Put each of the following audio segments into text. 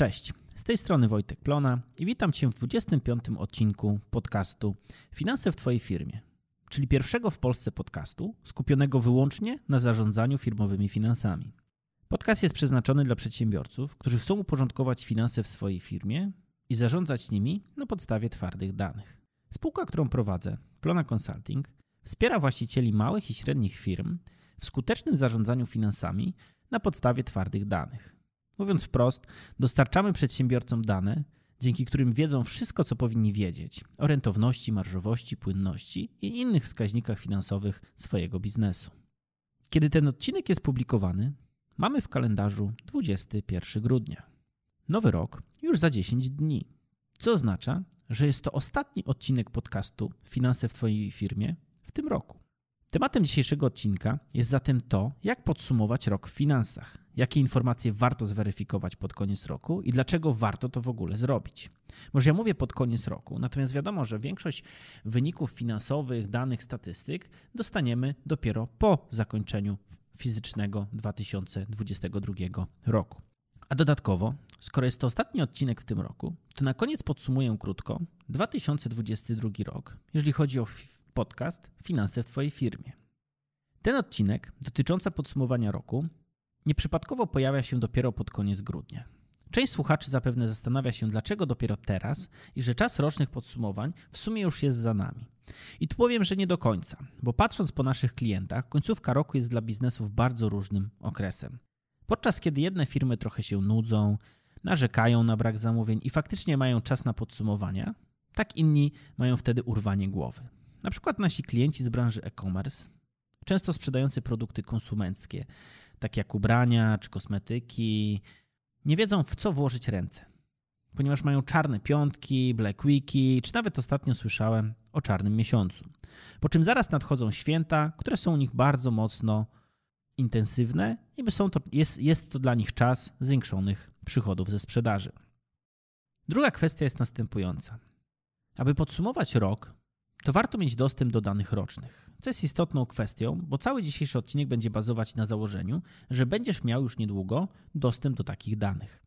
Cześć, z tej strony Wojtek Plona i witam Cię w 25. odcinku podcastu Finanse w Twojej firmie, czyli pierwszego w Polsce podcastu skupionego wyłącznie na zarządzaniu firmowymi finansami. Podcast jest przeznaczony dla przedsiębiorców, którzy chcą uporządkować finanse w swojej firmie i zarządzać nimi na podstawie twardych danych. Spółka, którą prowadzę, Plona Consulting, wspiera właścicieli małych i średnich firm w skutecznym zarządzaniu finansami na podstawie twardych danych. Mówiąc wprost, dostarczamy przedsiębiorcom dane, dzięki którym wiedzą wszystko, co powinni wiedzieć o rentowności, marżowości, płynności i innych wskaźnikach finansowych swojego biznesu. Kiedy ten odcinek jest publikowany, mamy w kalendarzu 21 grudnia. Nowy rok już za 10 dni, co oznacza, że jest to ostatni odcinek podcastu Finanse w Twojej firmie w tym roku. Tematem dzisiejszego odcinka jest zatem to, jak podsumować rok w finansach, jakie informacje warto zweryfikować pod koniec roku i dlaczego warto to w ogóle zrobić. Może ja mówię pod koniec roku, natomiast wiadomo, że większość wyników finansowych, danych, statystyk dostaniemy dopiero po zakończeniu fizycznego 2022 roku. A dodatkowo, skoro jest to ostatni odcinek w tym roku, to na koniec podsumuję krótko 2022 rok, jeżeli chodzi o podcast Finanse w Twojej firmie. Ten odcinek, dotyczący podsumowania roku, nieprzypadkowo pojawia się dopiero pod koniec grudnia. Część słuchaczy zapewne zastanawia się, dlaczego dopiero teraz i że czas rocznych podsumowań w sumie już jest za nami. I tu powiem, że nie do końca, bo patrząc po naszych klientach, końcówka roku jest dla biznesów bardzo różnym okresem. Podczas kiedy jedne firmy trochę się nudzą, narzekają na brak zamówień i faktycznie mają czas na podsumowania, tak inni mają wtedy urwanie głowy. Na przykład nasi klienci z branży e-commerce, często sprzedający produkty konsumenckie, takie jak ubrania czy kosmetyki, nie wiedzą w co włożyć ręce, ponieważ mają czarne piątki, black weeki, czy nawet ostatnio słyszałem o czarnym miesiącu. Po czym zaraz nadchodzą święta, które są u nich bardzo mocno intensywne i są to, jest, jest to dla nich czas zwiększonych przychodów ze sprzedaży. Druga kwestia jest następująca. Aby podsumować rok, to warto mieć dostęp do danych rocznych, co jest istotną kwestią, bo cały dzisiejszy odcinek będzie bazować na założeniu, że będziesz miał już niedługo dostęp do takich danych.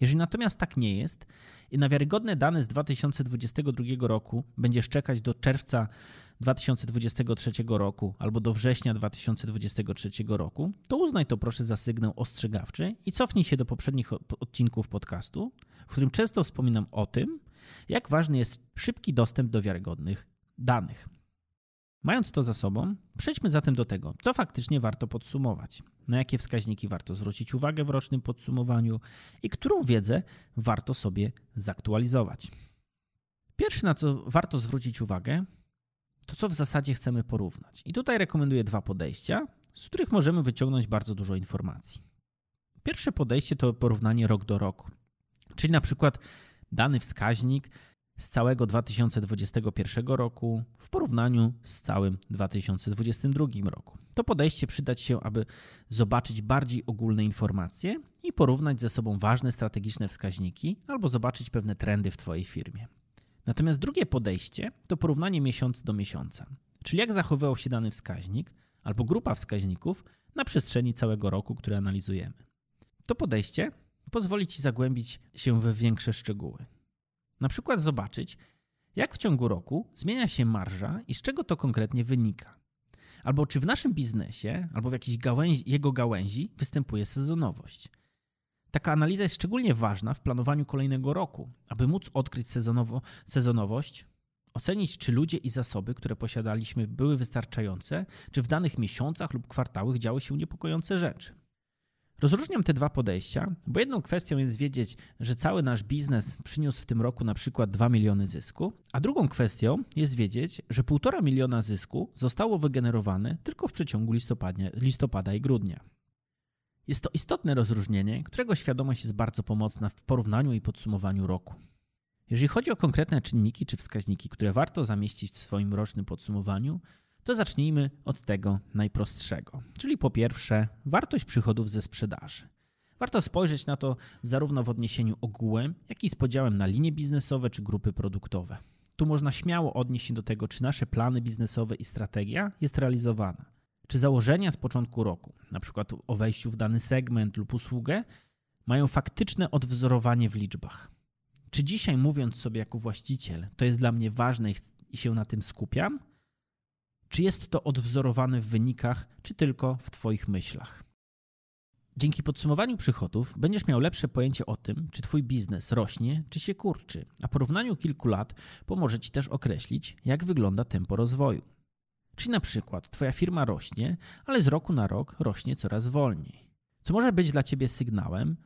Jeżeli natomiast tak nie jest i na wiarygodne dane z 2022 roku będziesz czekać do czerwca 2023 roku albo do września 2023 roku, to uznaj to proszę za sygnał ostrzegawczy i cofnij się do poprzednich odcinków podcastu, w którym często wspominam o tym, jak ważny jest szybki dostęp do wiarygodnych danych. Mając to za sobą, przejdźmy zatem do tego, co faktycznie warto podsumować, na jakie wskaźniki warto zwrócić uwagę w rocznym podsumowaniu i którą wiedzę warto sobie zaktualizować. Pierwsze, na co warto zwrócić uwagę, to co w zasadzie chcemy porównać. I tutaj rekomenduję dwa podejścia, z których możemy wyciągnąć bardzo dużo informacji. Pierwsze podejście to porównanie rok do roku, czyli na przykład dany wskaźnik z całego 2021 roku w porównaniu z całym 2022 roku. To podejście przydać się, aby zobaczyć bardziej ogólne informacje i porównać ze sobą ważne strategiczne wskaźniki albo zobaczyć pewne trendy w Twojej firmie. Natomiast drugie podejście to porównanie miesiąc do miesiąca, czyli jak zachowywał się dany wskaźnik albo grupa wskaźników na przestrzeni całego roku, który analizujemy. To podejście pozwoli Ci zagłębić się we większe szczegóły. Na przykład zobaczyć, jak w ciągu roku zmienia się marża i z czego to konkretnie wynika. Albo czy w naszym biznesie, albo w jakiejś gałęzi, jego gałęzi występuje sezonowość. Taka analiza jest szczególnie ważna w planowaniu kolejnego roku, aby móc odkryć sezonowo, sezonowość, ocenić, czy ludzie i zasoby, które posiadaliśmy, były wystarczające, czy w danych miesiącach lub kwartałach działy się niepokojące rzeczy. Rozróżniam te dwa podejścia, bo jedną kwestią jest wiedzieć, że cały nasz biznes przyniósł w tym roku na przykład 2 miliony zysku, a drugą kwestią jest wiedzieć, że 1,5 miliona zysku zostało wygenerowane tylko w przeciągu listopada i grudnia. Jest to istotne rozróżnienie, którego świadomość jest bardzo pomocna w porównaniu i podsumowaniu roku. Jeżeli chodzi o konkretne czynniki czy wskaźniki, które warto zamieścić w swoim rocznym podsumowaniu, to zacznijmy od tego najprostszego. Czyli po pierwsze, wartość przychodów ze sprzedaży. Warto spojrzeć na to zarówno w odniesieniu ogółem, jak i z podziałem na linie biznesowe czy grupy produktowe. Tu można śmiało odnieść się do tego, czy nasze plany biznesowe i strategia jest realizowana. Czy założenia z początku roku, przykład o wejściu w dany segment lub usługę, mają faktyczne odwzorowanie w liczbach. Czy dzisiaj, mówiąc sobie jako właściciel, to jest dla mnie ważne i się na tym skupiam? Czy jest to odwzorowane w wynikach, czy tylko w Twoich myślach? Dzięki podsumowaniu przychodów będziesz miał lepsze pojęcie o tym, czy Twój biznes rośnie, czy się kurczy, a porównaniu kilku lat pomoże Ci też określić, jak wygląda tempo rozwoju. Czyli na przykład Twoja firma rośnie, ale z roku na rok rośnie coraz wolniej. Co może być dla Ciebie sygnałem,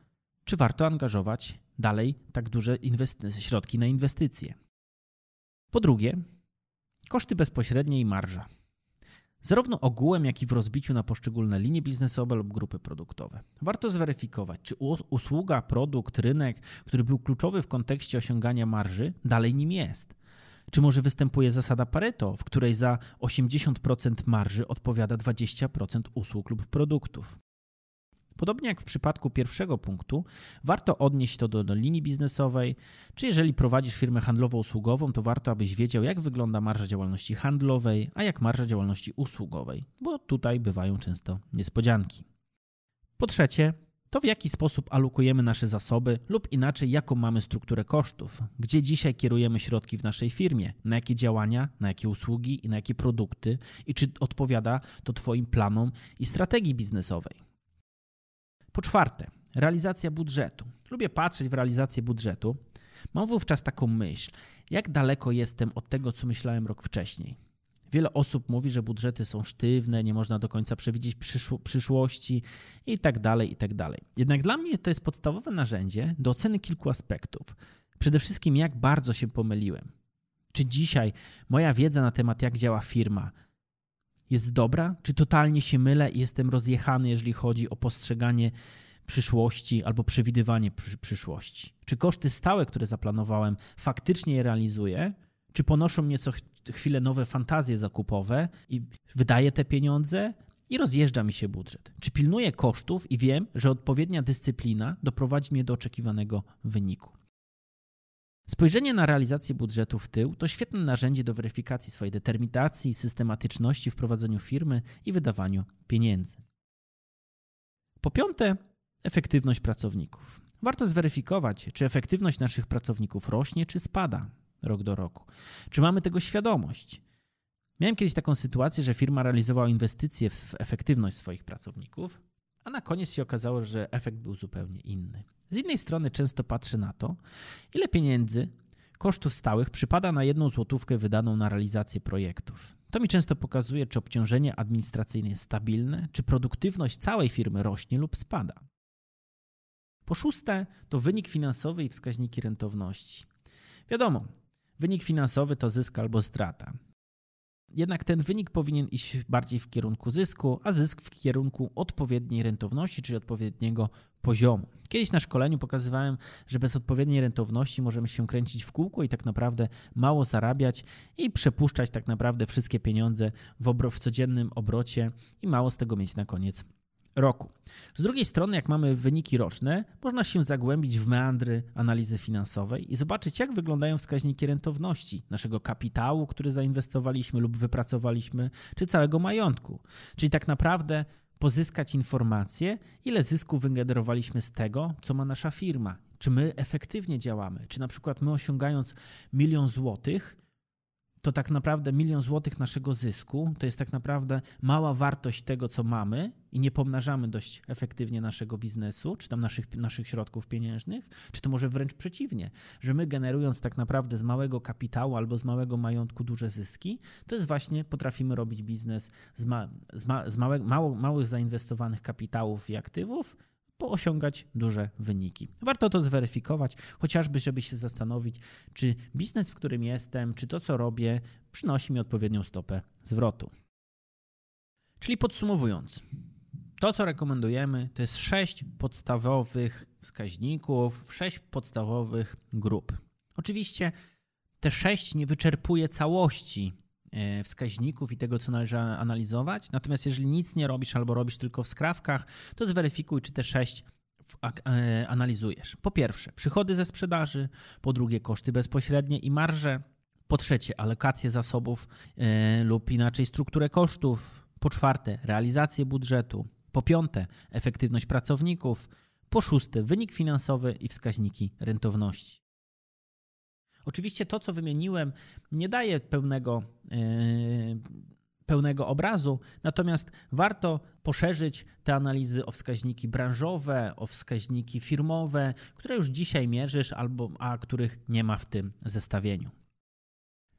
czy warto angażować dalej tak duże środki na inwestycje. Po drugie, koszty bezpośrednie i marża. Zarówno ogółem, jak i w rozbiciu na poszczególne linie biznesowe lub grupy produktowe. Warto zweryfikować, czy usługa, produkt, rynek, który był kluczowy w kontekście osiągania marży, dalej nim jest. Czy może występuje zasada Pareto, w której za 80% marży odpowiada 20% usług lub produktów? Podobnie jak w przypadku pierwszego punktu, warto odnieść to do, do, linii biznesowej, czy jeżeli prowadzisz firmę handlowo-usługową, to warto, abyś wiedział, jak wygląda marża działalności handlowej, a jak marża działalności usługowej, bo tutaj bywają często niespodzianki. Po trzecie, to w jaki sposób alokujemy nasze zasoby lub inaczej, jaką mamy strukturę kosztów, gdzie dzisiaj kierujemy środki w naszej firmie, na jakie działania, na jakie usługi i na jakie produkty i czy odpowiada to Twoim planom i strategii biznesowej. Po czwarte, realizacja budżetu. Lubię patrzeć w realizację budżetu. Mam wówczas taką myśl, jak daleko jestem od tego, co myślałem rok wcześniej. Wiele osób mówi, że budżety są sztywne, nie można do końca przewidzieć przyszło, przyszłości i tak dalej, i tak dalej. Jednak dla mnie to jest podstawowe narzędzie do oceny kilku aspektów. Przede wszystkim, jak bardzo się pomyliłem. Czy dzisiaj moja wiedza na temat, jak działa firma, jest dobra? Czy totalnie się mylę i jestem rozjechany, jeżeli chodzi o postrzeganie przyszłości albo przewidywanie przyszłości? Czy koszty stałe, które zaplanowałem, faktycznie je realizuję? Czy ponoszą mnie co chwilę nowe fantazje zakupowe i wydaję te pieniądze i rozjeżdża mi się budżet? Czy pilnuję kosztów i wiem, że odpowiednia dyscyplina doprowadzi mnie do oczekiwanego wyniku? Spojrzenie na realizację budżetu w tył to świetne narzędzie do weryfikacji swojej determinacji i systematyczności w prowadzeniu firmy i wydawaniu pieniędzy. Po piąte, efektywność pracowników. Warto zweryfikować, czy efektywność naszych pracowników rośnie, czy spada rok do roku. Czy mamy tego świadomość? Miałem kiedyś taką sytuację, że firma realizowała inwestycje w efektywność swoich pracowników, a na koniec się okazało, że efekt był zupełnie inny. Z innej strony często patrzę na to, ile pieniędzy, kosztów stałych przypada na jedną złotówkę wydaną na realizację projektów. To mi często pokazuje, czy obciążenie administracyjne jest stabilne, czy produktywność całej firmy rośnie lub spada. Po szóste, to wynik finansowy i wskaźniki rentowności. Wiadomo, wynik finansowy to zysk albo strata. Jednak ten wynik powinien iść bardziej w kierunku zysku, a zysk w kierunku odpowiedniej rentowności, czyli odpowiedniego poziomu. Kiedyś na szkoleniu pokazywałem, że bez odpowiedniej rentowności możemy się kręcić w kółko i tak naprawdę mało zarabiać i przepuszczać tak naprawdę wszystkie pieniądze w, obro- w codziennym obrocie i mało z tego mieć na koniec roku. Z drugiej strony, jak mamy wyniki roczne, można się zagłębić w meandry analizy finansowej i zobaczyć, jak wyglądają wskaźniki rentowności naszego kapitału, który zainwestowaliśmy lub wypracowaliśmy, czy całego majątku. Czyli tak naprawdę pozyskać informacje, ile zysku wygenerowaliśmy z tego, co ma nasza firma. Czy my efektywnie działamy? Czy na przykład my osiągając milion złotych, to tak naprawdę milion złotych naszego zysku to jest tak naprawdę mała wartość tego, co mamy i nie pomnażamy dość efektywnie naszego biznesu, czy tam naszych, naszych środków pieniężnych, czy to może wręcz przeciwnie, że my generując tak naprawdę z małego kapitału albo z małego majątku duże zyski, to jest właśnie potrafimy robić biznes z, ma, z, ma, z małe, mało, małych zainwestowanych kapitałów i aktywów, osiągać duże wyniki. Warto to zweryfikować, chociażby, żeby się zastanowić, czy biznes, w którym jestem, czy to, co robię, przynosi mi odpowiednią stopę zwrotu. Czyli podsumowując, to, co rekomendujemy, to jest sześć podstawowych wskaźników, sześć podstawowych grup. Oczywiście te sześć nie wyczerpuje całości wskaźników i tego, co należy analizować. Natomiast jeżeli nic nie robisz albo robisz tylko w skrawkach, to zweryfikuj, czy te sześć e, analizujesz. Po pierwsze, przychody ze sprzedaży, po drugie, koszty bezpośrednie i marże, po trzecie, alokację zasobów e, lub inaczej strukturę kosztów, po czwarte, realizację budżetu, po piąte, efektywność pracowników, Po szóste, wynik finansowy i wskaźniki rentowności. Oczywiście to, co wymieniłem, nie daje pełnego, yy, pełnego obrazu, natomiast warto poszerzyć te analizy o wskaźniki branżowe, o wskaźniki firmowe, które już dzisiaj mierzysz, albo a których nie ma w tym zestawieniu.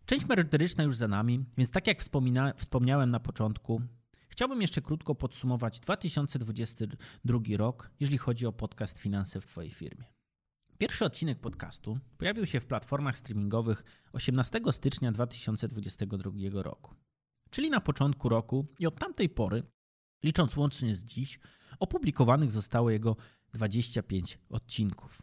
Część merytoryczna już za nami, więc tak jak wspomniałem na początku, chciałbym jeszcze krótko podsumować 2022 rok, jeżeli chodzi o podcast Finanse w Twojej firmie. Pierwszy odcinek podcastu pojawił się w platformach streamingowych 18 stycznia 2022 roku, czyli na początku roku i od tamtej pory, licząc łącznie z dziś, opublikowanych zostało jego 25 odcinków.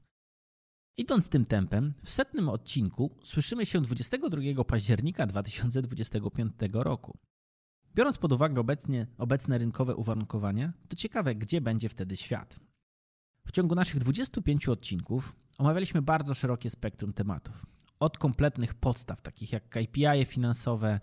Idąc tym tempem, w setnym odcinku słyszymy się 22 października 2025 roku. Biorąc pod uwagę obecnie, obecne rynkowe uwarunkowania, to ciekawe, gdzie będzie wtedy świat. W ciągu naszych 25 odcinków omawialiśmy bardzo szerokie spektrum tematów. Od kompletnych podstaw, takich jak KPI finansowe,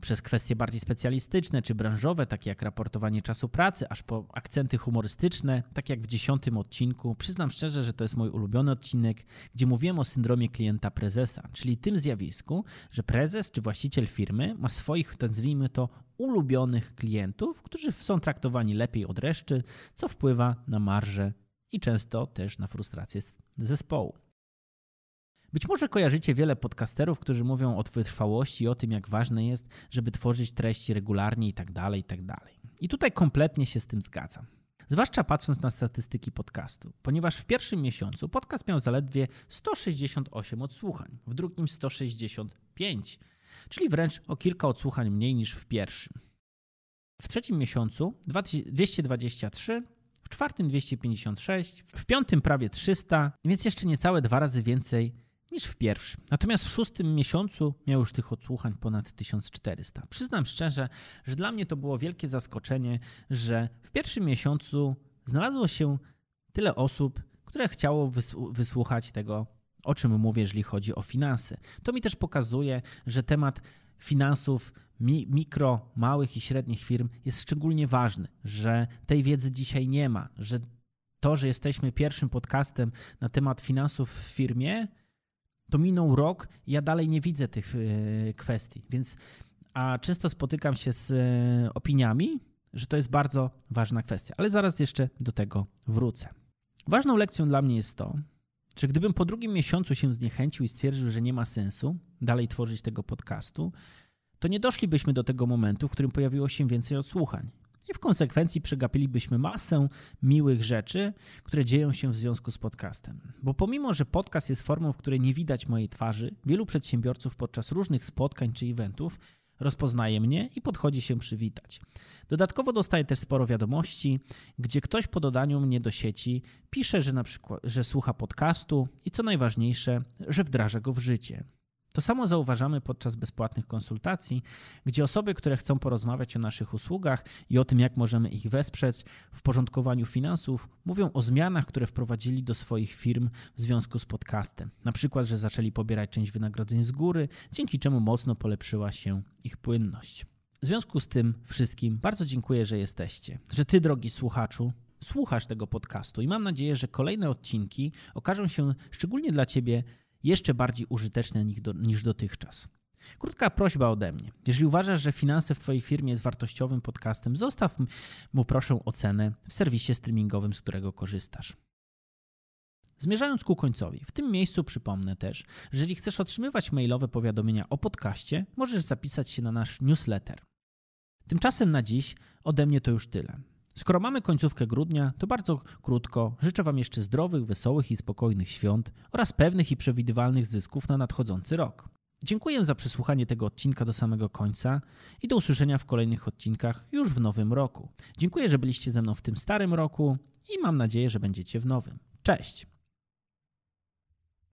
przez kwestie bardziej specjalistyczne czy branżowe, takie jak raportowanie czasu pracy, aż po akcenty humorystyczne, tak jak w dziesiątym odcinku. Przyznam szczerze, że to jest mój ulubiony odcinek, gdzie mówiłem o syndromie klienta prezesa, czyli tym zjawisku, że prezes czy właściciel firmy ma swoich, nazwijmy to, ulubionych klientów, którzy są traktowani lepiej od reszty, co wpływa na marżę i często też na frustrację zespołu. Być może kojarzycie wiele podcasterów, którzy mówią o wytrwałości o tym, jak ważne jest, żeby tworzyć treści regularnie i tak dalej, i tak dalej. I tutaj kompletnie się z tym zgadzam. Zwłaszcza patrząc na statystyki podcastu, ponieważ w pierwszym miesiącu podcast miał zaledwie 168 odsłuchań, w drugim 165, czyli wręcz o kilka odsłuchań mniej niż w pierwszym. W trzecim miesiącu 223, w czwartym 256, w piątym prawie 300, więc jeszcze niecałe dwa razy więcej niż w pierwszym. Natomiast w szóstym miesiącu miał już tych odsłuchań ponad 1400. Przyznam szczerze, że dla mnie to było wielkie zaskoczenie, że w pierwszym miesiącu znalazło się tyle osób, które chciało wysłuchać tego, o czym mówię, jeżeli chodzi o finanse. To mi też pokazuje, że temat finansów mikro, małych i średnich firm jest szczególnie ważny, że tej wiedzy dzisiaj nie ma, że to, że jesteśmy pierwszym podcastem na temat finansów w firmie, to minął rok i ja dalej nie widzę tych e, kwestii. Więc, a często spotykam się z e, opiniami, że to jest bardzo ważna kwestia, ale zaraz jeszcze do tego wrócę. Ważną lekcją dla mnie jest to, że gdybym po drugim miesiącu się zniechęcił i stwierdził, że nie ma sensu dalej tworzyć tego podcastu, to nie doszlibyśmy do tego momentu, w którym pojawiło się więcej odsłuchań i w konsekwencji przegapilibyśmy masę miłych rzeczy, które dzieją się w związku z podcastem. Bo pomimo, że podcast jest formą, w której nie widać mojej twarzy, wielu przedsiębiorców podczas różnych spotkań czy eventów rozpoznaje mnie i podchodzi się przywitać. Dodatkowo dostaję też sporo wiadomości, gdzie ktoś po dodaniu mnie do sieci pisze, że na przykład, że słucha podcastu i co najważniejsze, że wdraża go w życie. To samo zauważamy podczas bezpłatnych konsultacji, gdzie osoby, które chcą porozmawiać o naszych usługach i o tym, jak możemy ich wesprzeć w porządkowaniu finansów, mówią o zmianach, które wprowadzili do swoich firm w związku z podcastem. Na przykład, że zaczęli pobierać część wynagrodzeń z góry, dzięki czemu mocno polepszyła się ich płynność. W związku z tym wszystkim bardzo dziękuję, że jesteście, że ty, drogi słuchaczu, słuchasz tego podcastu i mam nadzieję, że kolejne odcinki okażą się szczególnie dla ciebie jeszcze bardziej użyteczne niż dotychczas. Krótka prośba ode mnie. Jeżeli uważasz, że finanse w Twojej firmie jest wartościowym podcastem, zostaw mu proszę ocenę w serwisie streamingowym, z którego korzystasz. Zmierzając ku końcowi, w tym miejscu przypomnę też, że jeżeli chcesz otrzymywać mailowe powiadomienia o podcaście, możesz zapisać się na nasz newsletter. Tymczasem na dziś ode mnie to już tyle. Skoro mamy końcówkę grudnia, to bardzo krótko życzę Wam jeszcze zdrowych, wesołych i spokojnych świąt oraz pewnych i przewidywalnych zysków na nadchodzący rok. Dziękuję za przesłuchanie tego odcinka do samego końca i do usłyszenia w kolejnych odcinkach już w nowym roku. Dziękuję, że byliście ze mną w tym starym roku i mam nadzieję, że będziecie w nowym. Cześć!